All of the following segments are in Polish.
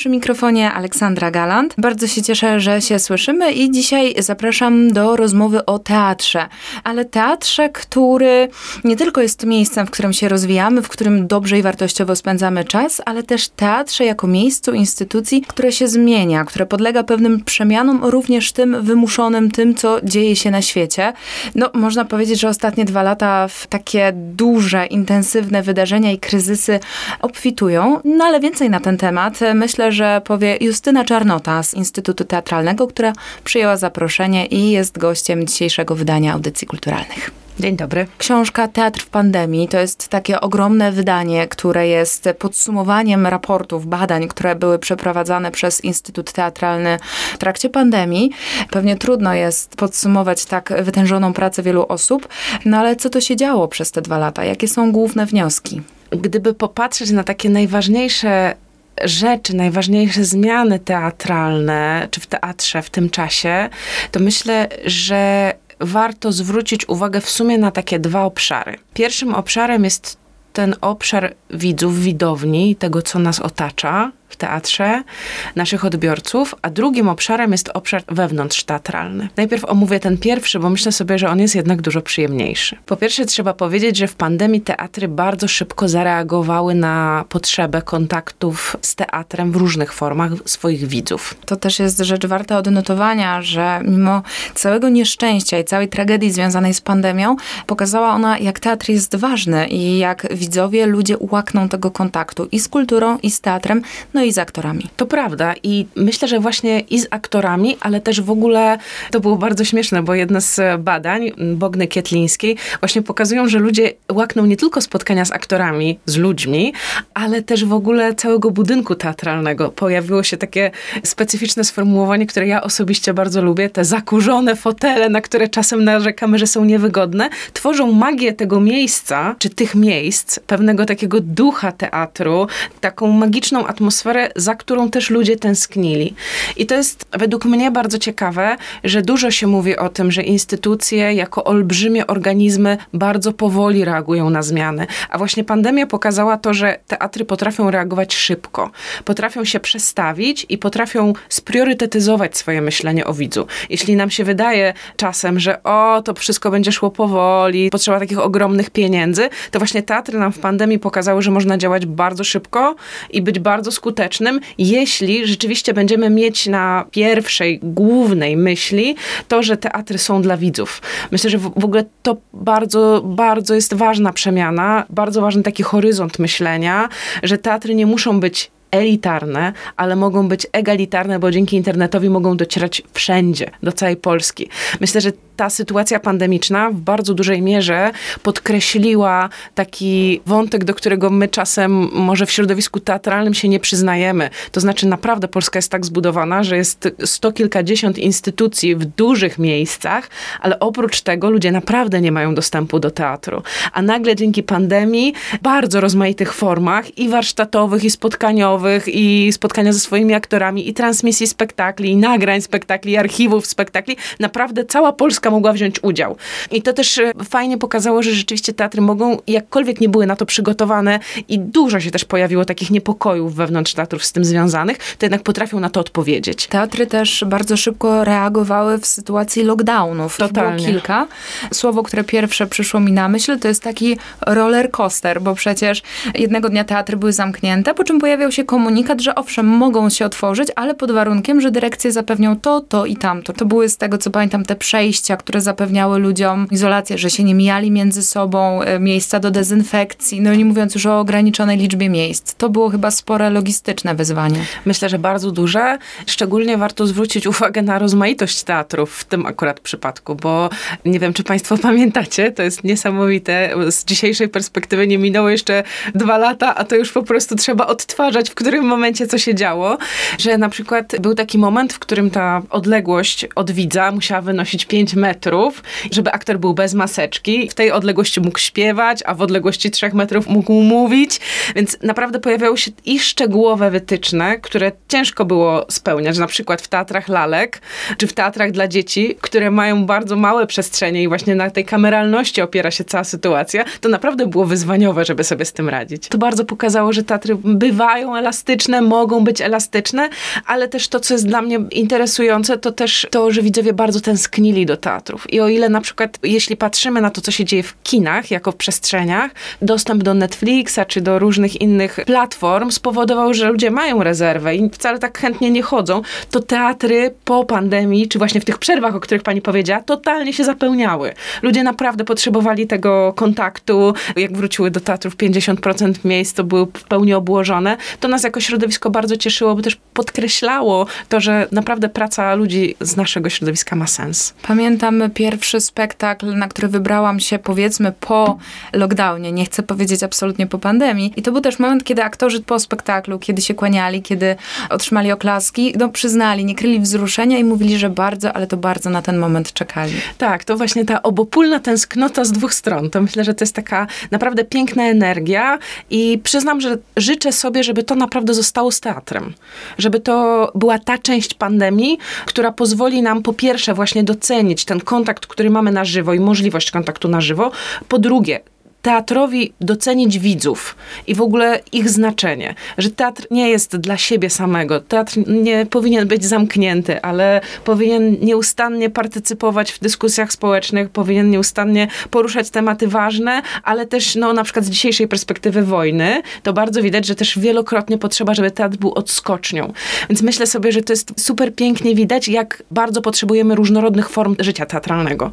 Przy mikrofonie Aleksandra Galant. Bardzo się cieszę, że się słyszymy i dzisiaj zapraszam do rozmowy o teatrze. Ale teatrze, który nie tylko jest miejscem, w którym się rozwijamy, w którym dobrze i wartościowo spędzamy czas, ale też teatrze jako miejscu, instytucji, które się zmienia, które podlega pewnym przemianom, również tym wymuszonym, tym, co dzieje się na świecie. No, można powiedzieć, że ostatnie dwa lata w takie duże, intensywne wydarzenia i kryzysy obfitują. No, ale więcej na ten temat myślę, że powie Justyna Czarnota z Instytutu Teatralnego, która przyjęła zaproszenie i jest gościem dzisiejszego wydania audycji kulturalnych. Dzień dobry. Książka Teatr w pandemii to jest takie ogromne wydanie, które jest podsumowaniem raportów, badań, które były przeprowadzane przez Instytut Teatralny w trakcie pandemii. Pewnie trudno jest podsumować tak wytężoną pracę wielu osób, no ale co to się działo przez te dwa lata? Jakie są główne wnioski? Gdyby popatrzeć na takie najważniejsze rzeczy, najważniejsze zmiany teatralne, czy w teatrze w tym czasie, to myślę, że warto zwrócić uwagę w sumie na takie dwa obszary. Pierwszym obszarem jest ten obszar widzów, widowni, tego, co nas otacza, w teatrze, naszych odbiorców, a drugim obszarem jest obszar wewnątrz teatralny. Najpierw omówię ten pierwszy, bo myślę sobie, że on jest jednak dużo przyjemniejszy. Po pierwsze, trzeba powiedzieć, że w pandemii teatry bardzo szybko zareagowały na potrzebę kontaktów z teatrem w różnych formach swoich widzów. To też jest rzecz warta odnotowania, że mimo całego nieszczęścia i całej tragedii związanej z pandemią, pokazała ona, jak teatr jest ważny i jak widzowie, ludzie łakną tego kontaktu i z kulturą, i z teatrem, no no i z aktorami. To prawda i myślę, że właśnie i z aktorami, ale też w ogóle to było bardzo śmieszne, bo jedno z badań Bogny Kietlińskiej właśnie pokazują, że ludzie łakną nie tylko spotkania z aktorami, z ludźmi, ale też w ogóle całego budynku teatralnego. Pojawiło się takie specyficzne sformułowanie, które ja osobiście bardzo lubię, te zakurzone fotele, na które czasem narzekamy, że są niewygodne, tworzą magię tego miejsca, czy tych miejsc, pewnego takiego ducha teatru, taką magiczną atmosferę, atmosferę, za którą też ludzie tęsknili. I to jest według mnie bardzo ciekawe, że dużo się mówi o tym, że instytucje jako olbrzymie organizmy bardzo powoli reagują na zmiany. A właśnie pandemia pokazała to, że teatry potrafią reagować szybko, potrafią się przestawić i potrafią spriorytetyzować swoje myślenie o widzu. Jeśli nam się wydaje czasem, że o, to wszystko będzie szło powoli, potrzeba takich ogromnych pieniędzy, to właśnie teatry nam w pandemii pokazały, że można działać bardzo szybko i być bardzo skutecznym skutecznym, jeśli rzeczywiście będziemy mieć na pierwszej, głównej myśli to, że teatry są dla widzów. Myślę, że w, ogóle to bardzo, bardzo jest ważna przemiana, bardzo ważny taki horyzont myślenia, że teatry nie muszą być elitarne, ale mogą być egalitarne, bo dzięki internetowi mogą docierać wszędzie, do całej Polski. Myślę, że ta sytuacja pandemiczna w bardzo dużej mierze podkreśliła taki wątek, do którego my czasem może w środowisku teatralnym się nie przyznajemy. To znaczy naprawdę Polska jest tak zbudowana, że jest sto kilkadziesiąt instytucji w dużych miejscach, ale oprócz tego ludzie naprawdę nie mają dostępu do teatru. A nagle dzięki pandemii bardzo rozmaitych formach i warsztatowych, i spotkaniowych, i spotkania ze swoimi aktorami, i transmisji spektakli, i nagrań spektakli, i archiwów spektakli, naprawdę cała Polska mogła wziąć udział. I to też e, fajnie pokazało, że rzeczywiście teatry mogą, jakkolwiek nie były na to przygotowane i dużo się też pojawiło takich niepokojów wewnątrz teatrów z tym związanych, to jednak potrafią na to odpowiedzieć. Teatry też bardzo szybko reagowały w sytuacji lockdownów. Totalnie. Było kilka. Słowo, które pierwsze przyszło mi na myśl, to jest taki roller coaster, bo przecież jednego dnia teatry były zamknięte, po czym pojawiał się komunikat, że owszem, mogą się otworzyć, ale pod warunkiem, że dyrekcje zapewnią to, to i tamto. To były z tego, co pamiętam, te przejścia, które zapewniały ludziom izolację, że się nie mijali między sobą, e, miejsca do dezynfekcji, no nie mówiąc już o ograniczonej liczbie miejsc. To było chyba spore logistyczne wyzwanie. Myślę, że bardzo duże. Szczególnie warto zwrócić uwagę na rozmaitość teatrów w tym akurat przypadku, bo nie wiem, czy Państwo pamiętacie, to jest niesamowite. Z dzisiejszej perspektywy nie minęło jeszcze dwa lata, a to już po prostu trzeba odtwarzać, w którym momencie co się działo, że na przykład był taki moment, w którym ta odległość od widza musiała wynosić 5 metrów żeby aktor był bez maseczki. W tej odległości mógł śpiewać, a w odległości 3 metrów mógł mówić, więc naprawdę pojawiały się i szczegółowe wytyczne, które ciężko było spełniać, na przykład w teatrach lalek, czy w teatrach dla dzieci, które mają bardzo małe przestrzenie i właśnie na tej kameralności opiera się cała sytuacja, to naprawdę było wyzwaniowe, żeby sobie z tym radzić. To bardzo pokazało, że teatry bywają elastyczne, mogą być elastyczne, ale też to, co jest dla mnie interesujące, to też to, że widzowie bardzo tęsknili do teatrów. I o ile na przykład, jeśli patrzymy na to, co się dzieje w kinach, jako w przestrzeniach, dostęp do Netflixa czy do różnych innych platform spowodował, że ludzie mają rezerwę i wcale tak chętnie nie chodzą, to teatry po pandemii, czy właśnie w tych przerwach, o których pani powiedziała, totalnie się zapełniały. Ludzie naprawdę potrzebowali tego kontaktu. Jak wróciły do teatrów 50% miejsc, to były w pełni obłożone. To nas jako środowisko bardzo cieszyło, bo też podkreślało to, że naprawdę praca ludzi z naszego środowiska ma sens. Pamiętam pierwszy spektakl, na który wybrałam się powiedzmy po lockdownie, nie chcę powiedzieć absolutnie po pandemii. I to był też moment, kiedy aktorzy po spektaklu, kiedy się kłaniali, kiedy otrzymali oklaski, no przyznali, nie kryli wzruszenia i mówili, że bardzo, ale to bardzo na ten moment czekali. Tak, to właśnie ta obopólna tęsknota z dwóch stron. To myślę, że to jest taka naprawdę piękna energia i przyznam, że życzę sobie, żeby to naprawdę zostało z teatrem. Żeby to była ta część pandemii, która pozwoli nam po pierwsze właśnie docenić ten kontakt, który mamy na żywo i możliwość kontaktu na żywo. Po drugie, teatrowi docenić widzów i w ogóle ich znaczenie. Że teatr nie jest dla siebie samego. Teatr nie powinien być zamknięty, ale powinien nieustannie partycypować w dyskusjach społecznych, powinien nieustannie poruszać tematy ważne, ale też no, na przykład z dzisiejszej perspektywy wojny, to bardzo widać, że też wielokrotnie potrzeba, żeby teatr był odskocznią. Więc myślę sobie, że to jest super pięknie widać, jak bardzo potrzebujemy różnorodnych form życia teatralnego.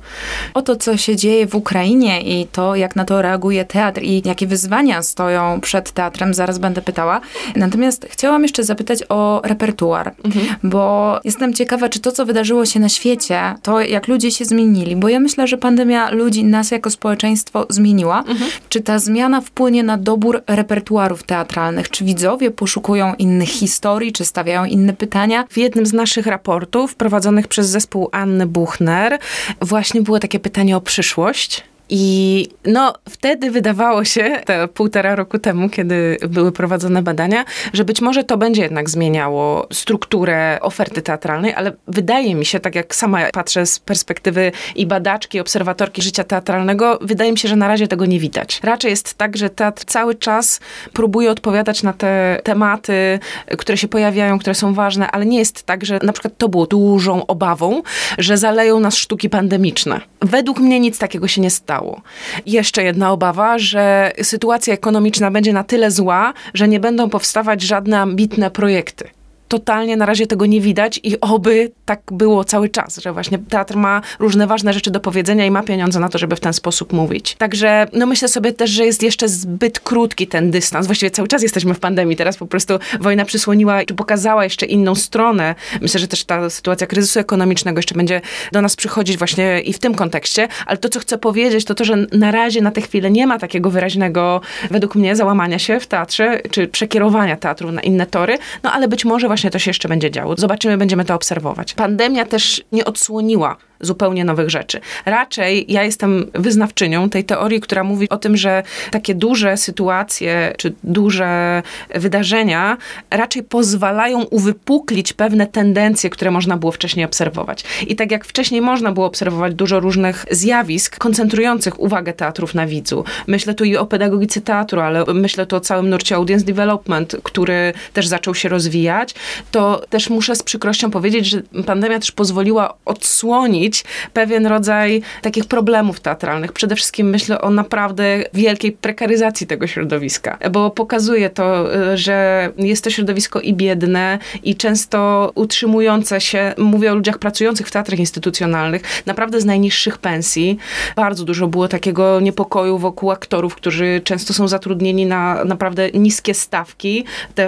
O to, co się dzieje w Ukrainie i to, jak na to reaguje reaguje teatr i jakie wyzwania stoją przed teatrem, zaraz będę pytała. Natomiast chciałam jeszcze zapytać o repertuar, mhm. bo jestem ciekawa, czy to, co wydarzyło się na świecie, to jak ludzie się zmienili, bo ja myślę, że pandemia ludzi, nas jako społeczeństwo zmieniła. Mhm. Czy ta zmiana wpłynie na dobór repertuarów teatralnych? Czy widzowie poszukują innych historii, czy stawiają inne pytania? W jednym z naszych raportów prowadzonych przez zespół Anny Buchner właśnie było takie pytanie o przyszłość. I no, wtedy wydawało się, te półtora roku temu, kiedy były prowadzone badania, że być może to będzie jednak zmieniało strukturę oferty teatralnej, ale wydaje mi się, tak jak sama patrzę z perspektywy i badaczki, i obserwatorki życia teatralnego, wydaje mi się, że na razie tego nie widać. Raczej jest tak, że teatr cały czas próbuje odpowiadać na te tematy, które się pojawiają, które są ważne, ale nie jest tak, że na przykład to było dużą obawą, że zaleją nas sztuki pandemiczne. Według mnie nic takiego się nie stało stało. Jeszcze jedna obawa, że sytuacja ekonomiczna będzie na tyle zła, że nie będą powstawać żadne ambitne projekty totalnie na razie tego nie widać i oby tak było cały czas, że właśnie teatr ma różne ważne rzeczy do powiedzenia i ma pieniądze na to, żeby w ten sposób mówić. Także no myślę sobie też, że jest jeszcze zbyt krótki ten dystans. Właściwie cały czas jesteśmy w pandemii, teraz po prostu wojna przysłoniła czy pokazała jeszcze inną stronę. Myślę, że też ta sytuacja kryzysu ekonomicznego jeszcze będzie do nas przychodzić właśnie i w tym kontekście, ale to, co chcę powiedzieć, to to, że na razie na tę chwilę nie ma takiego wyraźnego, według mnie, załamania się w teatrze, czy przekierowania teatru na inne tory, no ale być może właśnie to się jeszcze będzie działo. Zobaczymy, będziemy to obserwować. Pandemia też nie odsłoniła zupełnie nowych rzeczy. Raczej ja jestem wyznawczynią tej teorii, która mówi o tym, że takie duże sytuacje czy duże wydarzenia raczej pozwalają uwypuklić pewne tendencje, które można było wcześniej obserwować. I tak jak wcześniej można było obserwować dużo różnych zjawisk koncentrujących uwagę teatrów na widzu. Myślę tu i o pedagogice teatru, ale myślę tu o całym nurcie audience development, który też zaczął się rozwijać. To też muszę z przykrością powiedzieć, że pandemia też pozwoliła odsłonić pewien rodzaj takich problemów teatralnych. Przede wszystkim myślę o naprawdę wielkiej prekaryzacji tego środowiska, bo pokazuje to, y, że jest to środowisko i biedne, i często utrzymujące się, mówię o ludziach pracujących w teatrach instytucjonalnych, naprawdę z najniższych pensji. Bardzo dużo było takiego niepokoju wokół aktorów, którzy często są zatrudnieni na naprawdę niskie stawki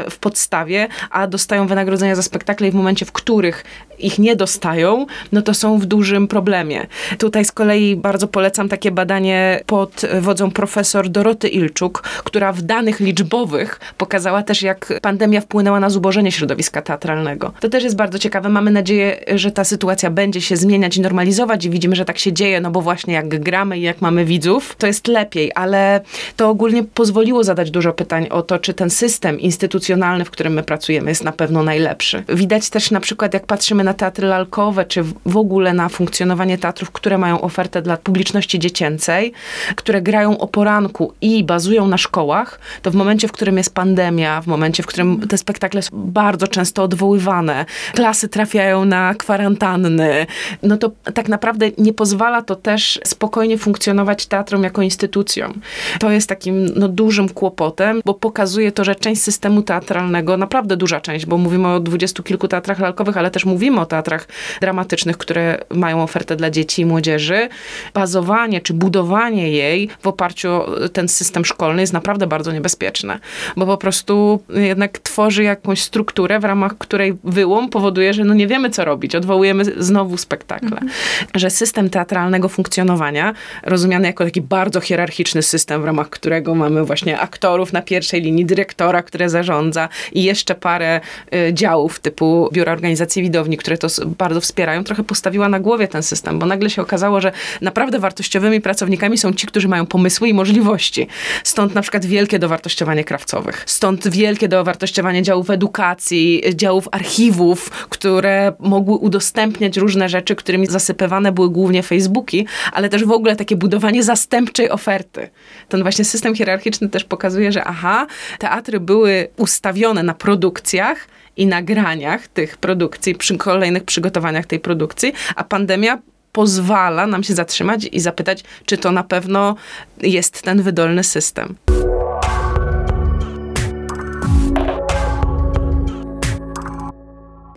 w podstawie, a dostają wynagrodzenia za spektakle i w momencie, w których ich nie dostają, no to są w dużym dużym problemie. Tutaj z kolei bardzo polecam takie badanie pod wodzą profesor Doroty Ilczuk, która w danych liczbowych pokazała też, jak pandemia wpłynęła na zubożenie środowiska teatralnego. To też jest bardzo ciekawe. Mamy nadzieję, że ta sytuacja będzie się zmieniać i normalizować i widzimy, że tak się dzieje, no bo właśnie jak gramy i jak mamy widzów, to jest lepiej, ale to ogólnie pozwoliło zadać dużo pytań o to, czy ten system instytucjonalny, w którym my pracujemy, jest na pewno najlepszy. Widać też na przykład, jak patrzymy na teatry lalkowe, czy w ogóle na funkcjonowanie teatrów, które mają ofertę dla publiczności dziecięcej, które grają o poranku i bazują na szkołach, to w momencie, w którym jest pandemia, w momencie, w którym te spektakle są bardzo często odwoływane, klasy trafiają na kwarantanny, no to tak naprawdę nie pozwala to też spokojnie funkcjonować teatrom jako instytucjom. To jest takim no, dużym kłopotem, bo pokazuje to, że część systemu teatralnego, naprawdę duża część, bo mówimy o dwudziestu kilku teatrach lalkowych, ale też mówimy o teatrach dramatycznych, które mają ofertę dla dzieci i młodzieży, bazowanie czy budowanie jej w oparciu o ten system szkolny jest naprawdę bardzo niebezpieczne, bo po prostu jednak tworzy jakąś strukturę, w ramach której wyłom powoduje, że no nie wiemy, co robić. Odwołujemy znowu spektakle. Mhm. Że system teatralnego funkcjonowania, rozumiany jako taki bardzo hierarchiczny system, w ramach którego mamy właśnie aktorów na pierwszej linii, dyrektora, które zarządza i jeszcze parę y, działów typu biura organizacji widowni, które to bardzo wspierają, trochę postawiła na głowie ten system, bo nagle się okazało, że naprawdę wartościowymi pracownikami są ci, którzy mają pomysły i możliwości. Stąd na przykład wielkie dowartościowanie krawcowych. Stąd wielkie dowartościowanie działów edukacji, działów archiwów, które mogły udostępniać różne rzeczy, którymi zasypywane były głównie Facebooki, ale też w ogóle takie budowanie zastępczej oferty. Ten właśnie system hierarchiczny też pokazuje, że aha, teatry były ustawione na produkcjach, i nagraniach tych produkcji, przy kolejnych przygotowaniach tej produkcji, a pandemia pozwala nam się zatrzymać i zapytać, czy to na pewno jest ten wydolny system.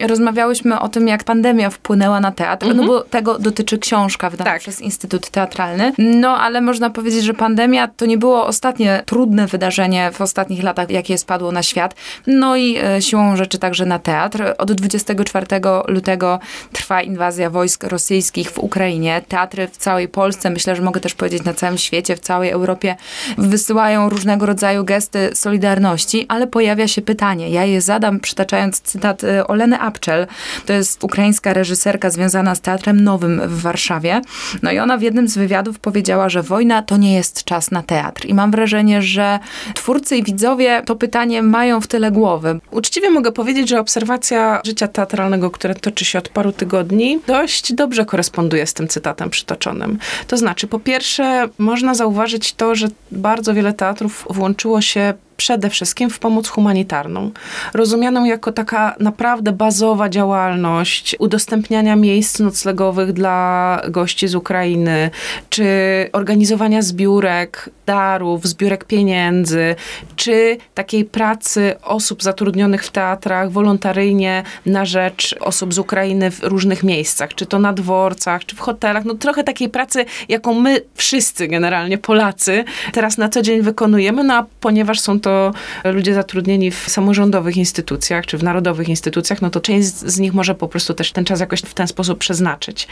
Rozmawiałyśmy o tym, jak pandemia wpłynęła na teatr, no mhm. no bo tego dotyczy książka wydana tak. przez Instytut Teatralny. No ale można powiedzieć, że pandemia to nie było ostatnie trudne wydarzenie w ostatnich latach, jakie spadło na świat. No i e, siłą rzeczy także na teatr. Od 24 lutego trwa inwazja wojsk rosyjskich w Ukrainie. Teatry w całej Polsce, myślę, że mogę też powiedzieć na całym świecie, w całej Europie wysyłają różnego rodzaju gesty solidarności, ale pojawia się pytanie. Ja je zadam przytaczając cytat e, Oleny Apczel. To jest ukraińska reżyserka związana z Teatrem Nowym w Warszawie. No i ona w jednym z wywiadów powiedziała, że wojna to nie jest czas na teatr. I mam wrażenie, że twórcy i widzowie to pytanie mają w tyle głowy. Uczciwie mogę powiedzieć, że obserwacja życia teatralnego, które toczy się od paru tygodni, dość dobrze koresponduje z tym cytatem przytoczonym. To znaczy, po pierwsze, można zauważyć to, że bardzo wiele teatrów włączyło się przede wszystkim w pomoc humanitarną, rozumianą jako taka naprawdę bazowa działalność udostępniania miejsc noclegowych dla gości z Ukrainy, czy organizowania zbiórek, darów, zbiórek pieniędzy, czy takiej pracy osób zatrudnionych w teatrach wolontaryjnie na rzecz osób z Ukrainy w różnych miejscach, czy to na dworcach, czy w hotelach. No trochę takiej pracy, jaką my wszyscy generalnie Polacy teraz na co dzień wykonujemy, no a ponieważ są to ludzie zatrudnieni w samorządowych instytucjach, czy w narodowych instytucjach, no to część z nich może po prostu też ten czas jakoś w ten sposób przeznaczyć.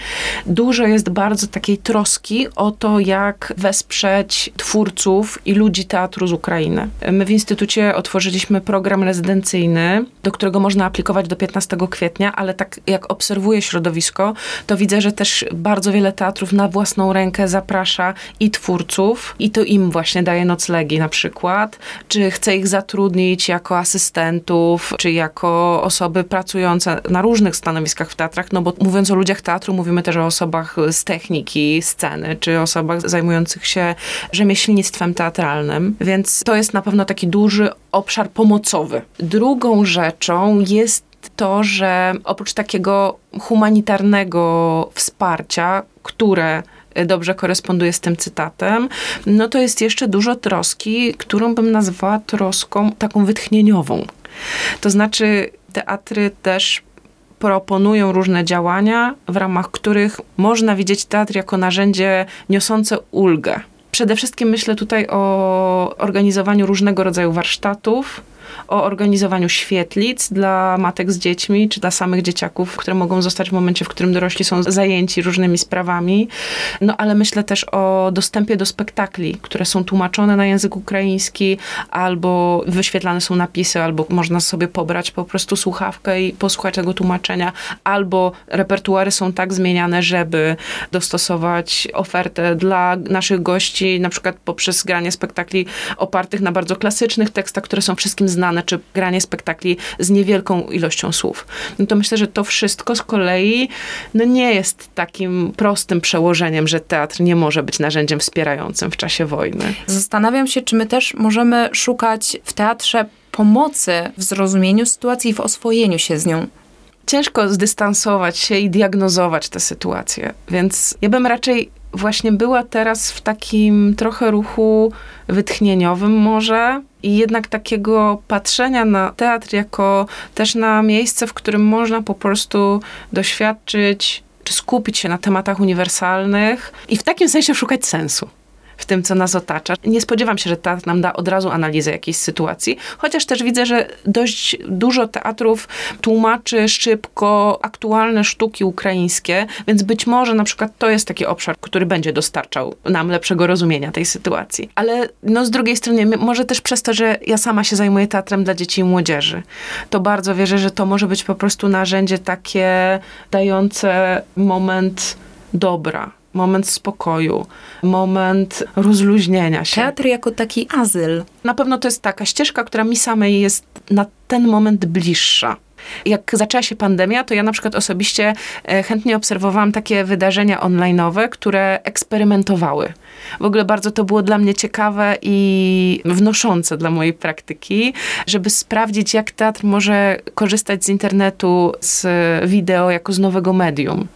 Dużo jest bardzo takiej troski o to, jak wesprzeć twórców i ludzi teatru z Ukrainy. My w Instytucie otworzyliśmy program rezydencyjny, do którego można aplikować do 15 kwietnia, ale tak jak obserwuję środowisko, to widzę, że też bardzo wiele teatrów na własną rękę zaprasza i twórców, i to im właśnie daje noclegi na przykład, czy chce ich zatrudnić jako asystentów, czy jako osoby pracujące na różnych stanowiskach w teatrach, no bo mówiąc o ludziach teatru, mówimy też o osobach z techniki, sceny, czy osobach zajmujących się rzemieślnictwem teatralnym, więc to jest na pewno taki duży obszar pomocowy. Drugą rzeczą jest to, że oprócz takiego humanitarnego wsparcia, które dobrze koresponduje z tym cytatem, no to jest jeszcze dużo troski, którą bym nazwała troską taką wytchnieniową. To znaczy, teatry też proponują różne działania, w ramach których można widzieć teatr jako narzędzie niosące ulgę Przede wszystkim myślę tutaj o organizowaniu różnego rodzaju warsztatów, o organizowaniu świetlic dla matek z dziećmi, czy dla samych dzieciaków, które mogą zostać w momencie, w którym dorośli są zajęci różnymi sprawami. No ale myślę też o dostępie do spektakli, które są tłumaczone na język ukraiński, albo wyświetlane są napisy, albo można sobie pobrać po prostu słuchawkę i posłuchać tego tłumaczenia, albo repertuary są tak zmieniane, żeby dostosować ofertę dla naszych gości, na przykład poprzez granie spektakli opartych na bardzo klasycznych tekstach, które są wszystkim znane, czy granie spektakli z niewielką ilością słów. No to myślę, że to wszystko z kolei no nie jest takim prostym przełożeniem, że teatr nie może być narzędziem wspierającym w czasie wojny. Zastanawiam się, czy my też możemy szukać w teatrze pomocy w zrozumieniu sytuacji i w oswojeniu się z nią. Ciężko zdystansować się i diagnozować tę sytuację, więc ja bym raczej właśnie była teraz w takim trochę ruchu wytchnieniowym może i jednak takiego patrzenia na teatr jako też na miejsce, w którym można po prostu doświadczyć czy skupić się na tematach uniwersalnych i w takim sensie szukać sensu w tym, co nas otacza. Nie spodziewam się, że teatr nam da od razu analizę jakiejś sytuacji, chociaż też widzę, że dość dużo teatrów tłumaczy szybko aktualne sztuki ukraińskie, więc być może na przykład to jest taki obszar, który będzie dostarczał nam lepszego rozumienia tej sytuacji. Ale no z drugiej strony, może też przez to, że ja sama się zajmuję teatrem dla dzieci i młodzieży, to bardzo wierzę, że to może być po prostu narzędzie takie dające moment dobra, moment spokoju, moment rozluźnienia się. Teatr jako taki azyl. Na pewno to jest taka ścieżka, która mi samej jest na ten moment bliższa. Jak zaczęła się pandemia, to ja na przykład osobiście e, chętnie obserwowałam takie wydarzenia online'owe, które eksperymentowały. W ogóle bardzo to było dla mnie ciekawe i wnoszące dla mojej praktyki, żeby sprawdzić, jak teatr może korzystać z internetu, z wideo jako z nowego medium.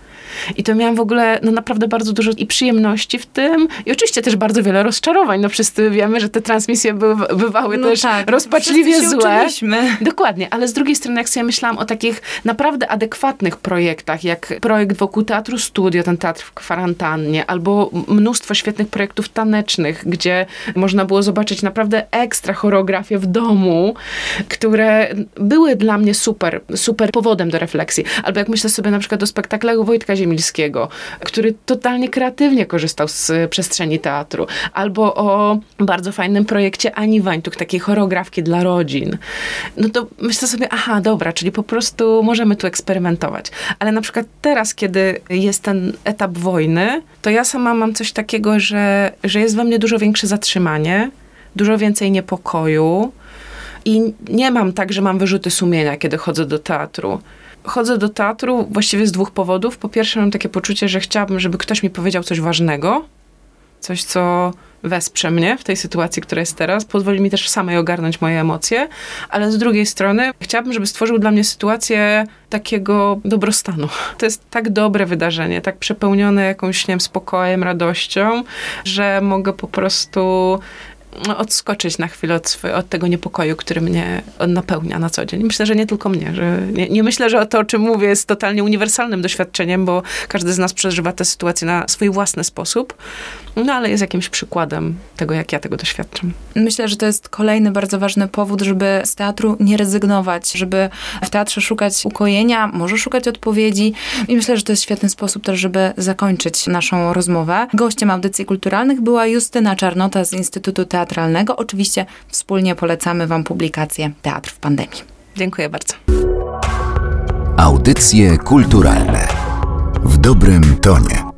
I to miałam w ogóle no naprawdę bardzo dużo i przyjemności w tym i oczywiście też bardzo wiele rozczarowań. No wszyscy wiemy, że te transmisje były, bywały No też tak, rozpaczliwie złe. uczyliśmy. Dokładnie, ale z drugiej strony, jak sobie myślałam o takich naprawdę adekwatnych projektach, jak projekt wokół Teatru Studio, ten teatr w kwarantannie, albo mnóstwo świetnych projektów tanecznych, gdzie można było zobaczyć naprawdę ekstra choreografię w domu, które były dla mnie super, super powodem do refleksji. Albo jak myślę sobie na przykład o spektaklach Wojtka Ziemilskiego, który totalnie kreatywnie korzystał z y, przestrzeni teatru. Albo o bardzo fajnym projekcie Ani Wańtuk, takiej choreografki dla rodzin. No to myślę sobie, aha, dobra, czyli po prostu możemy tu eksperymentować. Ale na przykład teraz, kiedy jest ten etap wojny, to ja sama mam coś takiego, że, że jest we mnie dużo większe zatrzymanie, dużo więcej niepokoju. I nie mam tak, że mam wyrzuty sumienia, kiedy chodzę do teatru. Chodzę do teatru właściwie z dwóch powodów. Po pierwsze, mam takie poczucie, że chciałabym, żeby ktoś mi powiedział coś ważnego, coś, co wesprze mnie w tej sytuacji, która jest teraz, pozwoli mi też samej ogarnąć moje emocje, ale z drugiej strony chciałabym, żeby stworzył dla mnie sytuację takiego dobrostanu. To jest tak dobre wydarzenie, tak przepełnione jakąś, nie wiem, spokojem, radością, że mogę po prostu odskoczyć na chwilę od, od tego niepokoju, który mnie napełnia na co dzień. Myślę, że nie tylko mnie. Że nie, nie myślę, że to, o czym mówię, jest totalnie uniwersalnym doświadczeniem, bo każdy z nas przeżywa tę sytuację na swój własny sposób, no ale jest jakimś przykładem tego, jak ja tego doświadczam. Myślę, że to jest kolejny bardzo ważny powód, żeby z teatru nie rezygnować, żeby w teatrze szukać ukojenia, może szukać odpowiedzi. I myślę, że to jest świetny sposób też, żeby zakończyć naszą rozmowę. Gościem audycji kulturalnych była Justyna Czarnota z Instytutu Teatralnego. Oczywiście wspólnie polecamy Wam publikację Teatr w pandemii. Dziękuję bardzo. Audycje kulturalne w dobrym tonie.